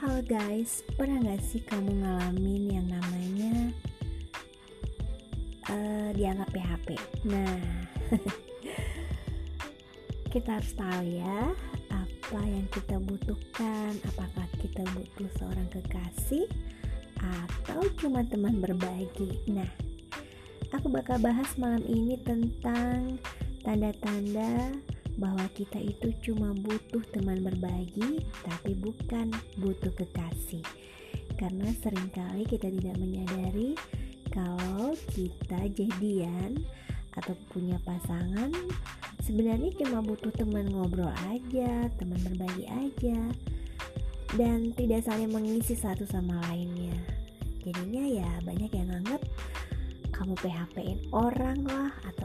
Halo guys, pernah gak sih kamu ngalamin yang namanya uh, dianggap PHP? Nah, kita harus tahu ya apa yang kita butuhkan. Apakah kita butuh seorang kekasih atau cuma teman berbagi? Nah, aku bakal bahas malam ini tentang tanda-tanda bahwa kita itu cuma butuh teman berbagi, tapi bukan butuh kekasih. Karena sering kali kita tidak menyadari kalau kita jadian atau punya pasangan sebenarnya cuma butuh teman ngobrol aja, teman berbagi aja, dan tidak saling mengisi satu sama lainnya. Jadinya ya banyak yang anggap kamu PHP-in orang lah atau.